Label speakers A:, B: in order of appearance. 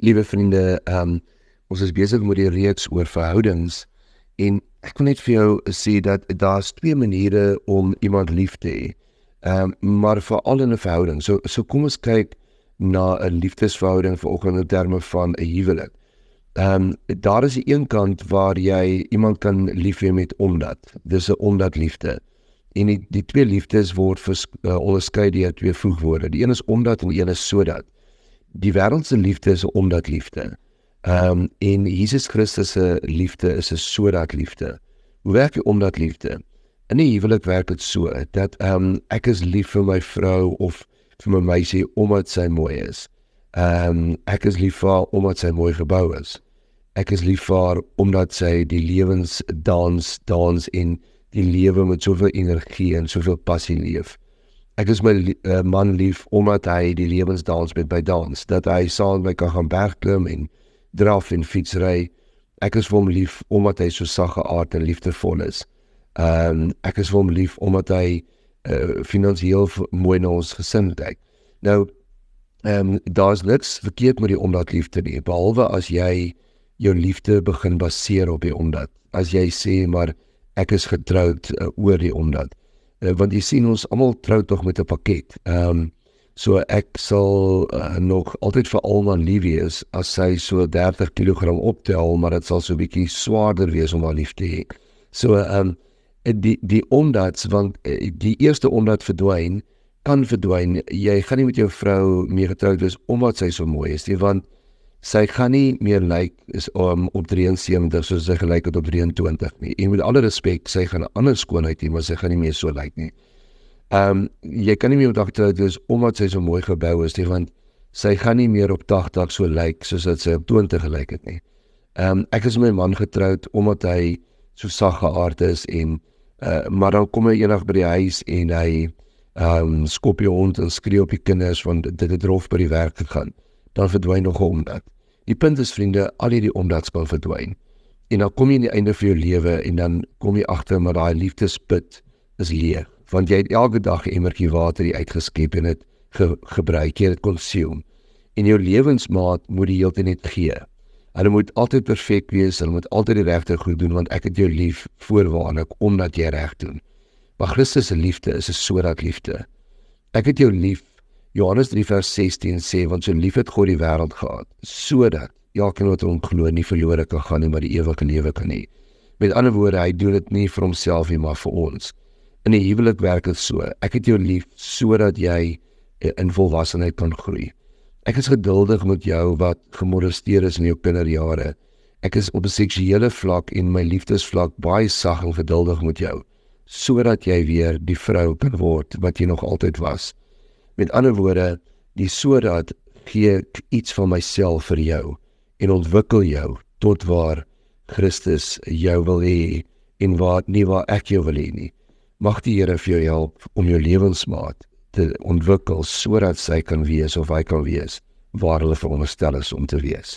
A: Liewe vriende, ehm um, ons is besig met die reeks oor verhoudings en ek wil net vir jou sê dat daar's twee maniere om iemand lief te hê. Ehm um, maar veral in 'n verhouding. So so kom ons kyk na 'n liefdesverhouding vanoggend in terme van 'n huwelik. Ehm um, daar is 'n een kant waar jy iemand kan lief hê met omdat. Dis 'n omdat liefde. En die, die twee liefdes word vers, uh, onderskei deur twee voegwoorde. Die een is omdat en die een is sodat die wêreld se liefde is omdat liefde. Ehm um, en Jesus Christus se liefde is 'n sodat liefde. Hoe werk dit omdat liefde? In die huwelik werk dit so dat ehm um, ek is lief vir my vrou of vir my meisie omdat sy mooi is. Ehm um, ek is lief vir haar omdat sy mooi gebou is. Ek is lief vir haar omdat sy die lewens dans in die lewe met soveel energie en soveel passie leef. Ek is my uh, man lief omdat hy die lewensdans met my dans, dat hy saam met my kan gaan bergklim en draf en fietsry. Ek is vir hom lief omdat hy so sagge aard en liefdevol is. Ehm um, ek is vir hom lief omdat hy uh, finansiëel mooi na ons gesin kyk. Nou ehm um, daar's niks verkeerd met die omdat liefde nie, behalwe as jy jou liefde begin baseer op die omdat. As jy sê maar ek is getroud uh, oor die omdat uh, want jy sien ons almal trou tog met 'n pakket. Ehm um, so ek sal uh, nog altyd vir Alma lief wees as sy so 30 kg optel, maar dit sal so 'n bietjie swaarder wees om haar lief te hê. So ehm um, die die omdat want die eerste omdat verdwyn kan verdwyn. Jy gaan nie met jou vrou meer getroud wees omdat sy so mooi is nie, want sy gaan nie meer lyk like, is om op 73 soos sy gelyk het op 23 nie. En met alle respek, sy gaan 'n ander skoonheid hê, maar sy gaan nie meer so lyk like nie. Ehm um, jy kan nie meer op 80 wees omdat sy so mooi gebou is nie, want sy gaan nie meer op 80 so lyk like, soos wat sy op 20 gelyk het nie. Ehm um, ek is met my man getroud omdat hy so sag geaard is en uh maar dan kom hy eendag by die huis en hy ehm um, skop die hond en skree op die kinders want dit het rof by die werk gegaan dan verdwyn nog 'n omdat. Die punt is vriende, al hierdie ondats kan verdwyn. En dan kom jy aan die einde van jou lewe en dan kom jy agter maar daai liefdesput is leeg, want jy het elke dag 'n emmertjie water hier uitgeskep en dit ge gebruik, jy het consume. En jou lewensmaat moet die hele tyd net gee. Hulle moet altyd perfek wees, hulle moet altyd die regte goed doen want ek het jou lief voorwaarlik omdat jy reg doen. Maar Christus se liefde is 'n sodat liefde. Ek het jou lief Johannes 3 vers 16 sê want so lief het God die wêreld gehad sodat elkeen wat hom glo nie verlore kan gaan nie maar die ewige lewe kan hê. Met ander woorde, hy doen dit nie vir homself nie maar vir ons. In die huwelik werk dit so. Ek het jou lief sodat jy in volwassenheid kan groei. Ek is geduldig met jou wat gemolesteer is in jou kinderjare. Ek is op 'n seksuele vlak en my liefdesvlak baie sag en geduldig met jou sodat jy weer die vrou kan word wat jy nog altyd was. Met ander woorde, die sodat gee ek iets van myself vir jou en ontwikkel jou tot waar Christus jou wil hê en waar nie waar ek jou wil hê nie. Mag die Here vir jou help om jou lewensmaat te ontwikkel sodat sy kan wees of hy kan wees waar hulle veronderstel is om te wees.